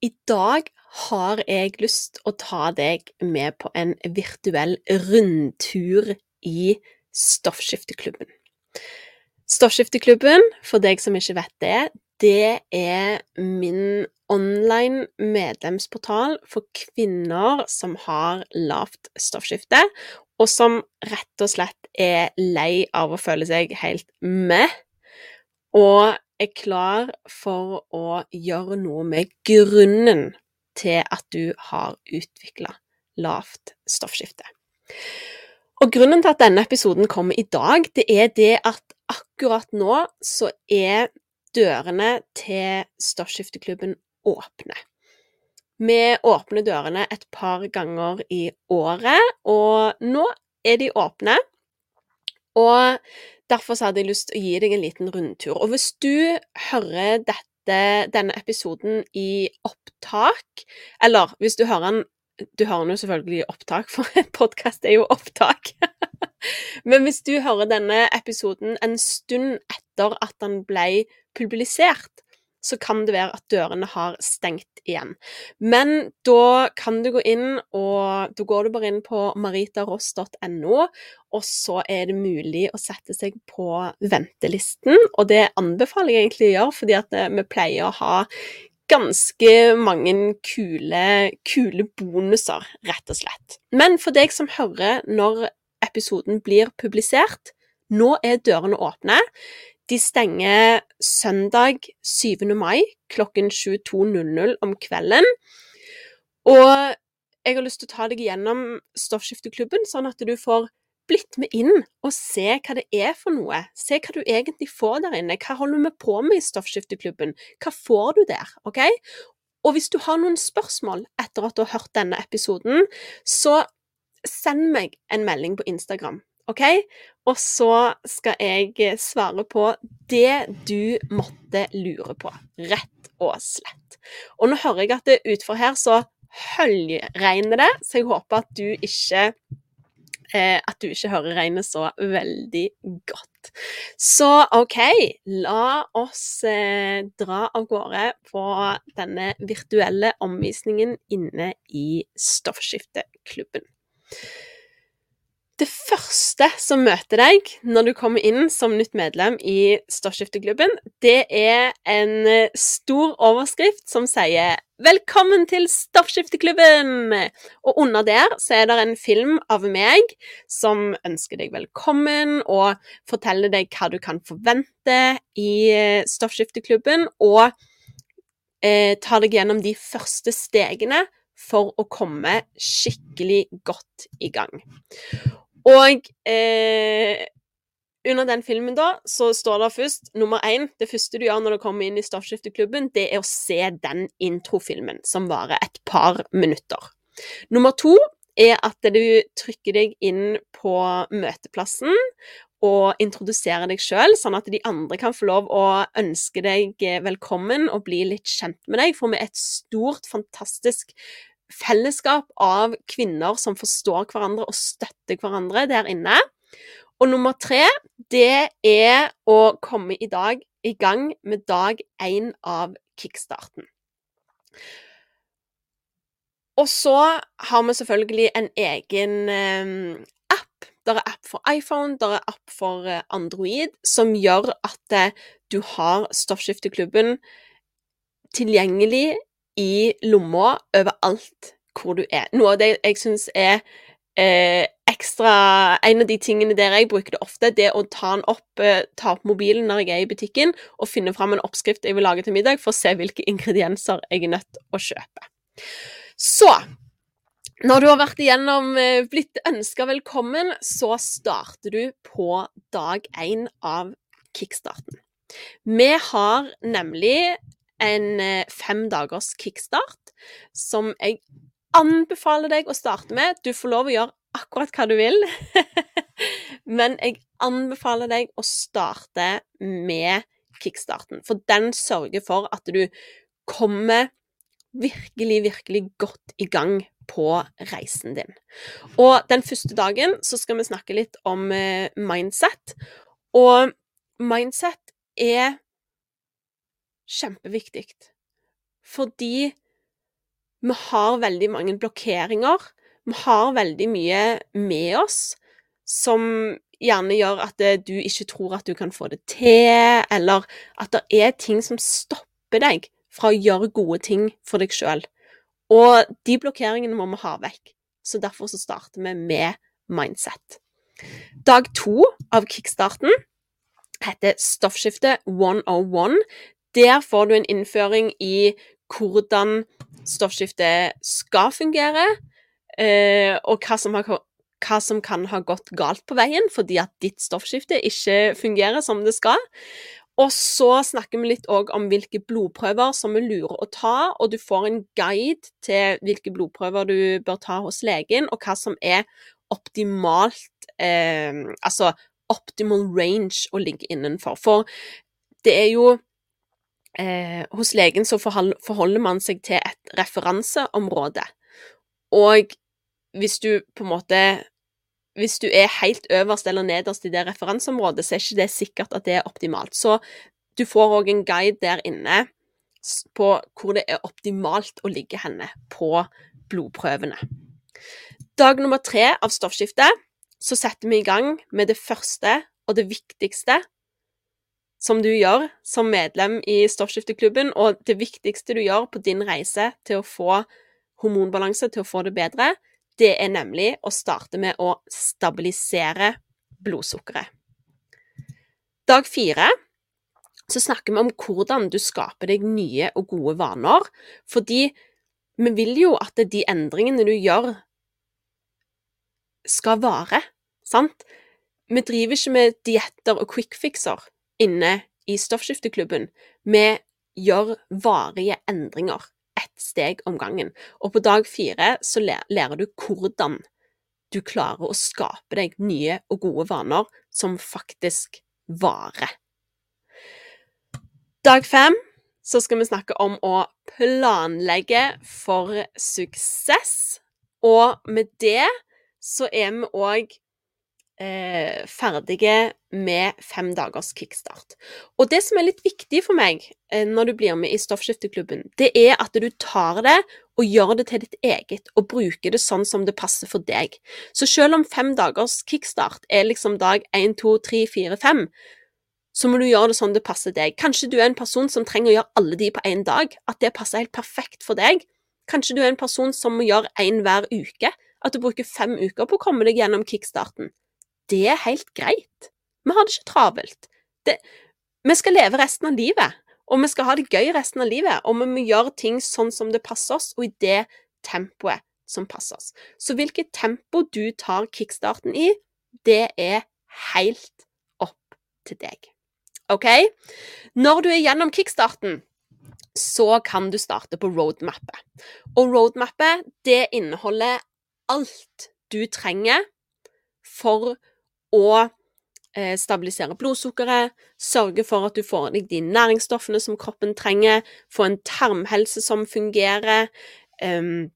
I dag har jeg lyst å ta deg med på en virtuell rundtur i Stoffskifteklubben. Stoffskifteklubben, for deg som ikke vet det, det er min online medlemsportal for kvinner som har lavt stoffskifte, og som rett og slett er lei av å føle seg helt med, og er klar for å gjøre noe med grunnen til at du har utvikla lavt stoffskifte. Og grunnen til at denne episoden kommer i dag, det er det at akkurat nå så er dørene til Stoffskifteklubben åpne. Vi åpner dørene et par ganger i året, og nå er de åpne. Og derfor hadde jeg lyst til å gi deg en liten rundtur. Og hvis du hører dette, denne episoden i opptak, eller hvis du hører den Du hører den jo selvfølgelig i opptak, for en podkast er jo opptak. Men hvis du hører denne episoden en stund etter at den ble publisert, så kan det være at dørene har stengt igjen. Men da kan du gå inn, og da går du bare inn på maritaross.no, og så er det mulig å sette seg på ventelisten. Og det anbefaler jeg egentlig å gjøre, fordi at eh, vi pleier å ha ganske mange kule, kule bonuser, rett og slett. Men for deg som hører når episoden blir publisert, nå er dørene åpne. De stenger søndag 7. mai klokken 22.00 om kvelden. Og jeg har lyst til å ta deg gjennom Stoffskifteklubben, sånn at du får blitt med inn og se hva det er for noe. Se hva du egentlig får der inne. Hva holder vi på med i Stoffskifteklubben? Hva får du der? OK? Og hvis du har noen spørsmål etter at du har hørt denne episoden, så send meg en melding på Instagram. OK? Og så skal jeg svare på det du måtte lure på. Rett og slett. Og nå hører jeg at det utfor her så høljregner det, så jeg håper at du ikke eh, at du ikke hører regnet så veldig godt. Så OK, la oss eh, dra av gårde på denne virtuelle omvisningen inne i Stoffskifteklubben. Det første som møter deg når du kommer inn som nytt medlem i Stoffskifteklubben, det er en stor overskrift som sier 'Velkommen til Stoffskifteklubben!' Og under der så er det en film av meg som ønsker deg velkommen og forteller deg hva du kan forvente i Stoffskifteklubben, og eh, tar deg gjennom de første stegene for å komme skikkelig godt i gang. Og eh, under den filmen da, så står det først nummer én Det første du gjør når du kommer inn i Stoffskifteklubben, det er å se den introfilmen som varer et par minutter. Nummer to er at du trykker deg inn på møteplassen og introduserer deg sjøl, sånn at de andre kan få lov å ønske deg velkommen og bli litt kjent med deg. For vi er et stort, fantastisk fellesskap av kvinner som forstår hverandre og støtter hverandre der inne. Og nummer tre, det er å komme i dag i gang med dag én av kickstarten. Og så har vi selvfølgelig en egen eh, app. Det er app for iPhone, det er app for eh, Android, som gjør at eh, du har Stoffskifteklubben tilgjengelig i lomma overalt hvor du er. Noe av det jeg syns er eh, ekstra En av de tingene der jeg bruker det ofte, det er å ta, opp, eh, ta opp mobilen når jeg er i butikken, og finne fram en oppskrift jeg vil lage til middag, for å se hvilke ingredienser jeg er nødt til å kjøpe. Så når du har vært igjennom eh, blitt ønska velkommen, så starter du på dag én av kickstarten. Vi har nemlig en eh, fem dagers kickstart som jeg anbefaler deg å starte med Du får lov å gjøre akkurat hva du vil, men jeg anbefaler deg å starte med kickstarten, for den sørger for at du kommer virkelig, virkelig godt i gang på reisen din. Og den første dagen så skal vi snakke litt om eh, mindset. Og mindset er kjempeviktig fordi vi har veldig mange blokkeringer. Vi har veldig mye med oss som gjerne gjør at eh, du ikke tror at du kan få det til, eller at det er ting som stopper deg fra å gjøre gode ting for deg sjøl. Og de blokkeringene må vi ha vekk. Så derfor så starter vi med mindset. Dag to av kickstarten heter Stoffskifte 101. Der får du en innføring i hvordan stoffskiftet skal fungere, eh, og hva som, har, hva som, kan ha gått galt på veien fordi at ditt stoffskifte ikke fungerer som det skal. Og så snakker vi litt om hvilke blodprøver som er lure å ta, og du får en guide til hvilke blodprøver du bør ta hos legen, og hva som er optimalt eh, Altså optimal range å ligge innenfor. For det er jo eh, Hos legen så forholder man seg til et referanseområde. Og hvis du på en måte Hvis du er helt øverst eller nederst i det referanseområdet, så er ikke det sikkert at det er optimalt. Så du får òg en guide der inne på hvor det er optimalt å ligge henne på blodprøvene. Dag nummer tre av stoffskiftet så setter vi i gang med det første og det viktigste som du gjør som medlem i Stoffskifteklubben, og det viktigste du gjør på din reise til å få hormonbalanse, til å få det bedre, det er nemlig å starte med å stabilisere blodsukkeret. Dag fire så snakker vi om hvordan du skaper deg nye og gode vaner, fordi vi vil jo at de endringene du gjør, skal vare, sant? Vi driver ikke med dietter og quickfixer inne i Stoffskifteklubben. Vi gjør varige endringer ett steg om gangen. Og på dag fire så lærer du hvordan du klarer å skape deg nye og gode vaner som faktisk varer. Dag fem så skal vi snakke om å planlegge for suksess. Og med det så er vi òg eh, ferdige med fem dagers kickstart. Og det som er litt viktig for meg eh, når du blir med i Stoffskifteklubben, det er at du tar det og gjør det til ditt eget, og bruker det sånn som det passer for deg. Så selv om fem dagers kickstart er liksom dag én, to, tre, fire, fem, så må du gjøre det sånn det passer deg. Kanskje du er en person som trenger å gjøre alle de på én dag, at det passer helt perfekt for deg. Kanskje du er en person som må gjøre én hver uke, at du bruker fem uker på å komme deg gjennom kickstarten det er helt greit. Vi har det ikke travelt. Det, vi skal leve resten av livet, og vi skal ha det gøy resten av livet, og vi må gjøre ting sånn som det passer oss, og i det tempoet som passer oss. Så hvilket tempo du tar kickstarten i, det er helt opp til deg. OK? Når du er gjennom kickstarten, så kan du starte på roadmappet. Og roadmappet, det inneholder alt du trenger for å eh, stabilisere blodsukkeret, sørge for at du får deg de næringsstoffene som kroppen trenger, få en tarmhelse som fungerer, um,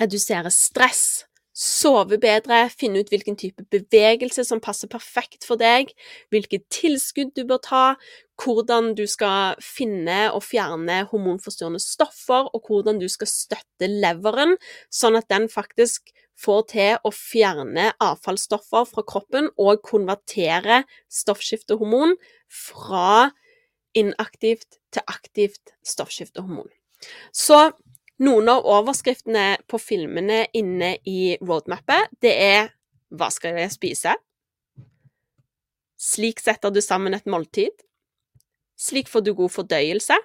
redusere stress, sove bedre, finne ut hvilken type bevegelse som passer perfekt for deg, hvilke tilskudd du bør ta, hvordan du skal finne og fjerne hormonforstyrrende stoffer, og hvordan du skal støtte leveren, sånn at den faktisk får til å fjerne avfallsstoffer fra kroppen og konvertere stoffskiftehormon fra inaktivt til aktivt stoffskiftehormon. Så noen av overskriftene på filmene inne i roadmapet, det er Hva skal jeg spise? Slik setter du sammen et måltid. Slik får du god fordøyelse.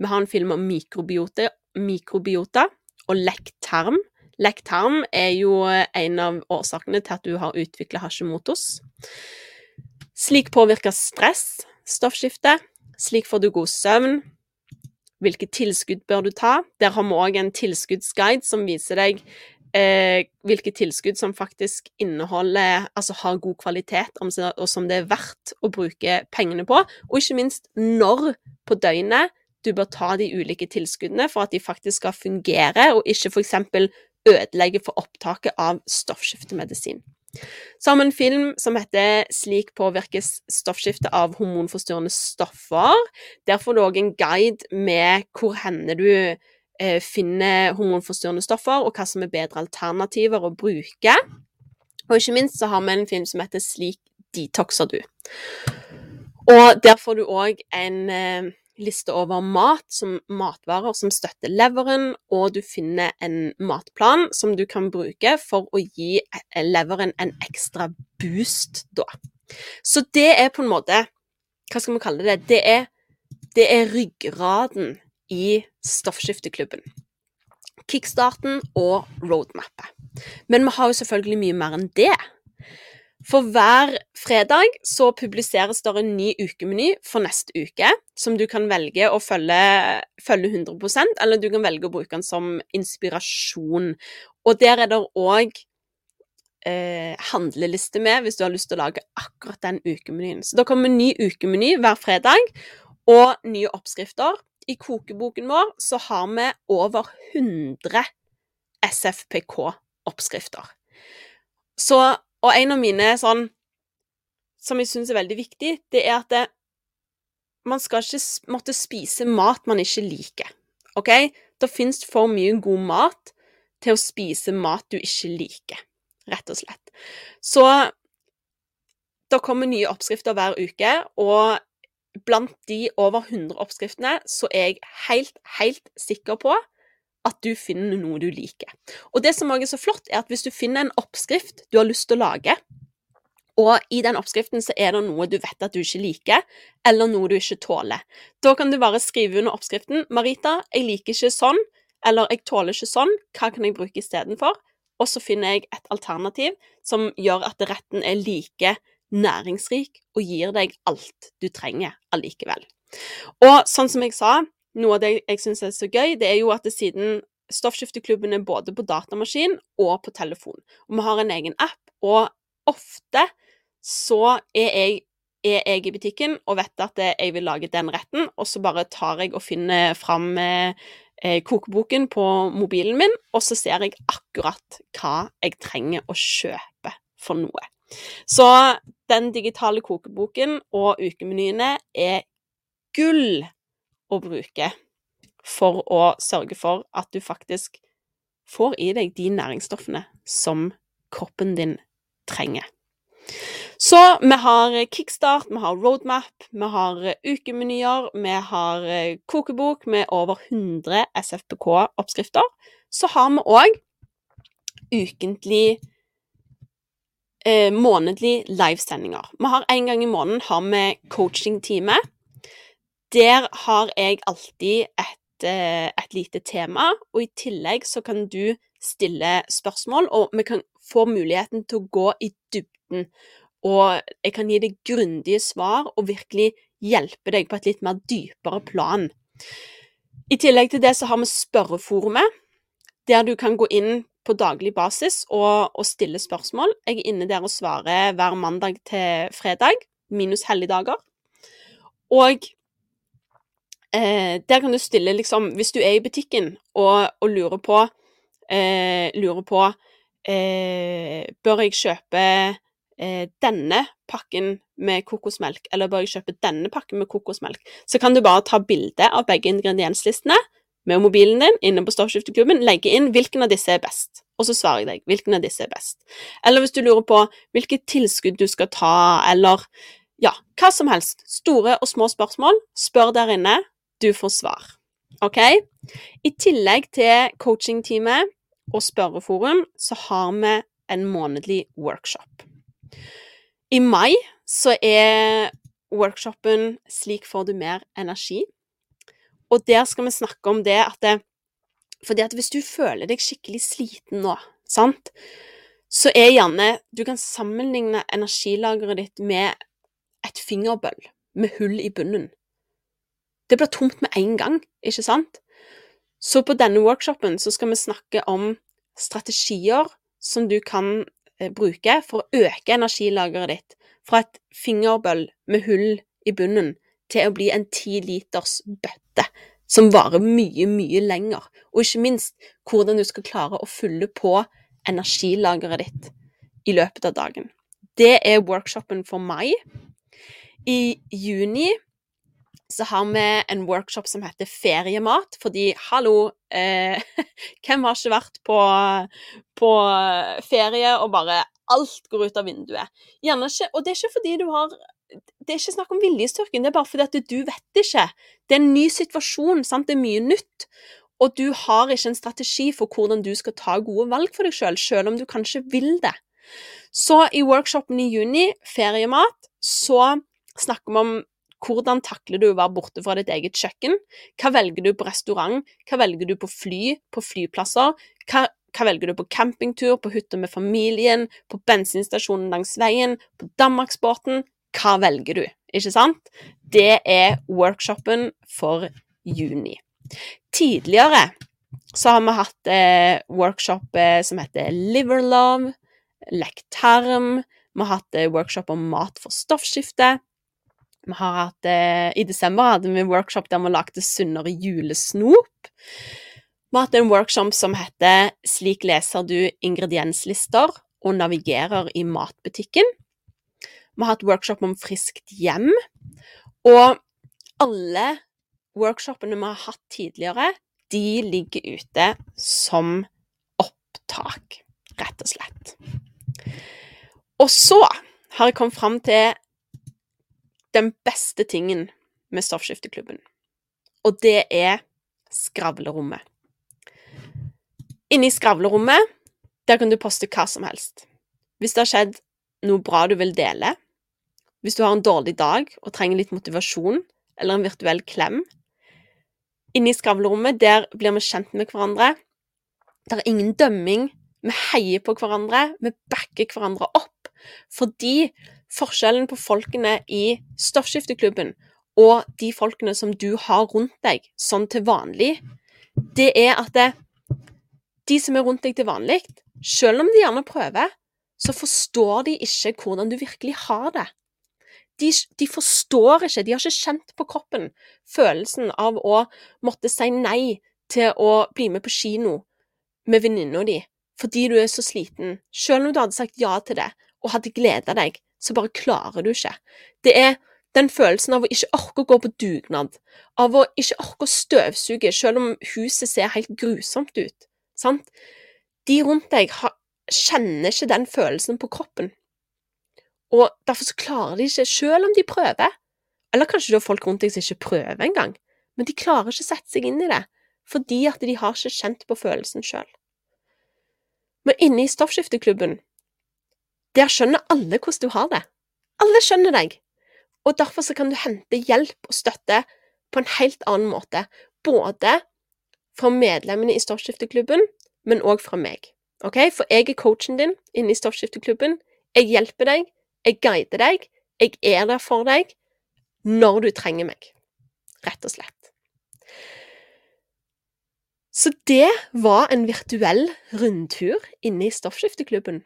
Vi har en film om mikrobiota, mikrobiota og lekk tarm. Lekk tarm er jo en av årsakene til at du har utvikla Hashimotos. Slik påvirker stress stoffskiftet. Slik får du god søvn. hvilke tilskudd bør du ta. Der har vi òg en tilskuddsguide som viser deg eh, hvilke tilskudd som faktisk inneholder Altså har god kvalitet, og som det er verdt å bruke pengene på. Og ikke minst når på døgnet du bør ta de ulike tilskuddene for at de faktisk skal fungere, og ikke f.eks. ødelegge for opptaket av stoffskiftemedisin. Så har vi en film som heter 'Slik påvirkes stoffskiftet av hormonforstyrrende stoffer'. Der får du òg en guide med hvor henne du eh, finner hormonforstyrrende stoffer, og hva som er bedre alternativer å bruke. Og ikke minst så har vi en film som heter 'Slik detoxer du'. Og der får du òg en eh, liste over mat som matvarer som støtter leveren, og du finner en matplan som du kan bruke for å gi leveren en ekstra boost da. Så det er på en måte Hva skal vi kalle det? Det er, det er ryggraden i Stoffskifteklubben. Kickstarten og roadmappet. Men vi har jo selvfølgelig mye mer enn det. For hver fredag så publiseres det en ny ukemeny for neste uke, som du kan velge å følge, følge 100% eller du kan velge å bruke den som inspirasjon. Og der er det òg eh, handleliste med hvis du har lyst til å lage akkurat den ukemenyen. Så da kommer en ny ukemeny hver fredag, og nye oppskrifter. I kokeboken vår så har vi over 100 SFPK-oppskrifter. Så og en av mine sånn Som jeg syns er veldig viktig, det er at det, man skal ikke måtte spise mat man ikke liker. OK? Det fins for mye god mat til å spise mat du ikke liker, rett og slett. Så det kommer nye oppskrifter hver uke, og blant de over 100 oppskriftene så er jeg helt, helt sikker på at du finner noe du liker. Og det som også er så flott, er at hvis du finner en oppskrift du har lyst til å lage, og i den oppskriften så er det noe du vet at du ikke liker, eller noe du ikke tåler. Da kan du bare skrive under oppskriften 'Marita, jeg liker ikke sånn', eller 'jeg tåler ikke sånn', hva kan jeg bruke istedenfor? Og så finner jeg et alternativ som gjør at retten er like næringsrik og gir deg alt du trenger allikevel. Og sånn som jeg sa, noe av det jeg syns er så gøy, det er jo at det siden Stoffskifteklubben er både på datamaskin og på telefon. Og vi har en egen app, og ofte så er jeg, er jeg i butikken og vet at jeg vil lage den retten, og så bare tar jeg og finner fram eh, kokeboken på mobilen min, og så ser jeg akkurat hva jeg trenger å kjøpe for noe. Så den digitale kokeboken og ukemenyene er gull å bruke for å sørge for at du faktisk får i deg de næringsstoffene som kroppen din trenger. Så vi har kickstart, vi har roadmap, vi har ukemenyer, vi har kokebok med over 100 SFPK-oppskrifter. Så har vi òg ukentlig eh, månedlig livesendinger. Vi har en gang i måneden har vi coachingtime der har jeg alltid et, eh, et, lite tema, og i tillegg så kan du stille spørsmål, og vi kan få muligheten til å gå i dybden. Og jeg kan gi deg grundige svar og virkelig hjelpe deg på et litt mer dypere plan. I tillegg til det så har vi spørreforumet, der du kan gå inn på daglig basis og, og stille spørsmål. Jeg er inne der og svarer hver mandag til fredag, minus helligdager. Og eh, der kan du stille liksom Hvis du er i butikken og, og lurer på eh, Lurer på eh, Bør jeg kjøpe eh, denne pakken med kokosmelk, eller bør jeg kjøpe denne pakken med kokosmelk? Så kan du bare ta bilde av begge ingredienslistene med mobilen din inne på Stoffskifteklubben, legge inn hvilken av disse er best, og så svarer jeg deg hvilken av disse er best. Eller hvis du lurer på hvilket tilskudd du skal ta, eller ja, hva som helst. Store og små spørsmål, spør der inne, du får svar. OK? I tillegg til coachingteamet og spørreforum, så har vi en månedlig workshop. I mai så er workshopen 'Slik får du mer energi'. Og der skal vi snakke om det at det, fordi at hvis du føler deg skikkelig sliten nå, sant, så er gjerne Du kan sammenligne energilageret ditt med et fingerbøll med hull i bunnen. Det blir tomt med en gang, ikke sant? Så på denne workshopen så skal vi snakke om strategier som du kan eh, bruke for å øke energilageret ditt fra et fingerbøll med hull i bunnen til å bli en ti liters bøtte som varer mye, mye lenger, og ikke minst hvordan du skal klare å fylle på energilageret ditt i løpet av dagen. Det er workshopen for mai. I juni så har vi en workshop som heter Feriemat, fordi hallo eh, Hvem har ikke vært på, på, ferie og bare alt går ut av vinduet? Gjerne ikke, og det er ikke fordi du har det er ikke snakk om viljestyrken, det er bare fordi at du vet ikke. Det er en ny situasjon, sant? det er mye nytt. Og du har ikke en strategi for hvordan du skal ta gode valg for deg sjøl, selv om du kanskje vil det. Så i workshopen i juni, feriemat, så snakker vi om hvordan takler du å være borte fra ditt eget kjøkken? Hva velger du på restaurant? Hva velger du på fly, på flyplasser? Hva, hva velger du på campingtur, på hytta med familien, på bensinstasjonen langs veien, på Danmarksbåten? Hva velger du? Ikke sant? Det er workshopen for juni. Tidligere så har vi hatt eh, workshop eh, som heter Liver Love, lektarm. Vi har hatt eh, workshop om mat for stoffskifte. Vi har hatt, eh, I desember hadde vi en workshop der vi lagde sunnere julesnop. Vi har hatt en workshop som heter 'Slik leser du ingredienslister og navigerer i matbutikken'. Vi har hatt workshop om friskt hjem. Og alle workshopene vi har hatt tidligere, de ligger ute som opptak, rett og slett. Og så har jeg kommet fram til den beste tingen med Stoffskifteklubben, og det er skravlerommet. Inni skravlerommet, der kan du poste hva som helst. Hvis det har skjedd noe bra du vil dele, hvis du har en dårlig dag og trenger litt motivasjon eller en virtuell klem. Inni skravlerommet, der blir vi kjent med hverandre. Det er ingen dømming. Vi heier på hverandre. Vi backer hverandre opp. Fordi forskjellen på folkene i Stoffskifteklubben og de folkene som du har rundt deg sånn til vanlig, det er at det, de som er rundt deg til vanlig, selv om de gjerne prøver, så forstår de ikke hvordan du virkelig har det. De, de, forstår ikke, de har ikke kjent på kroppen følelsen av å måtte si nei til å bli med på kino med venninna di fordi du er så sliten, selv om du hadde sagt ja til det og hadde gleda deg så bare klarer du ikke. Det er den følelsen av å ikke orke å gå på dugnad, av å ikke orke å støvsuge selv om huset ser helt grusomt ut. Sant? De rundt deg har, kjenner ikke den følelsen på kroppen. Og derfor så klarer de ikke, selv om de prøver. Eller kanskje det er folk rundt deg som ikke prøver engang, men de klarer ikke å sette seg inn i det, fordi at de har ikke kjent på følelsen sjøl. Men inne i stoffskifteklubben der skjønner alle hvordan du har det. Alle skjønner deg. Og derfor så kan du hente hjelp og støtte på en helt annen måte. Både fra medlemmene i Stoffskifteklubben, men òg fra meg. Ok? For jeg er coachen din inne i Stoffskifteklubben. Jeg hjelper deg, jeg guider deg, jeg er der for deg når du trenger meg. Rett og slett. Så det var en virtuell rundtur inne i Stoffskifteklubben.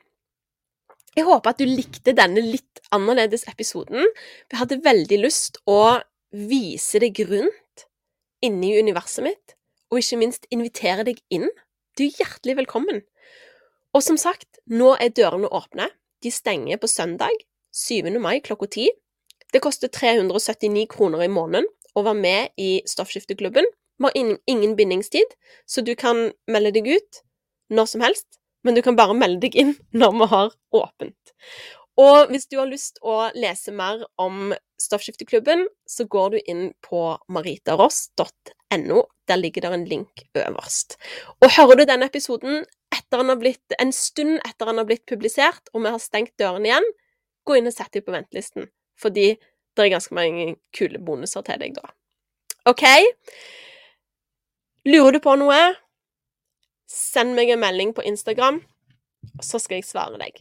Jeg håper at du likte denne litt annerledes episoden. Jeg hadde veldig lyst å vise deg rundt inni universet mitt, og ikke minst invitere deg inn. Du er hjertelig velkommen. Og som sagt, nå er dørene åpne. De stenger på søndag 7. mai klokka 10. Det koster 379 kroner i måneden å være med i Stoffskifteklubben. Vi har ingen bindingstid, så du kan melde deg ut når som helst men du kan bare melde deg inn når vi har åpent. Og hvis du har lyst å lese mer om Stoffskifteklubben, så går du inn på maritaross.no. Der ligger det en link øverst. Og hører du denne episoden blitt, en stund etter den har blitt publisert, og vi har stengt dørene igjen, gå inn og sett deg på ventelisten. Fordi det er ganske mange kule bonuser til deg da. OK? Lurer du på noe? Send meg en melding på Instagram, så skal jeg svare deg.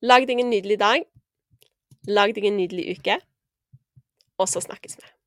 Lag deg en nydelig dag. Lag deg en nydelig uke. Og så snakkes vi.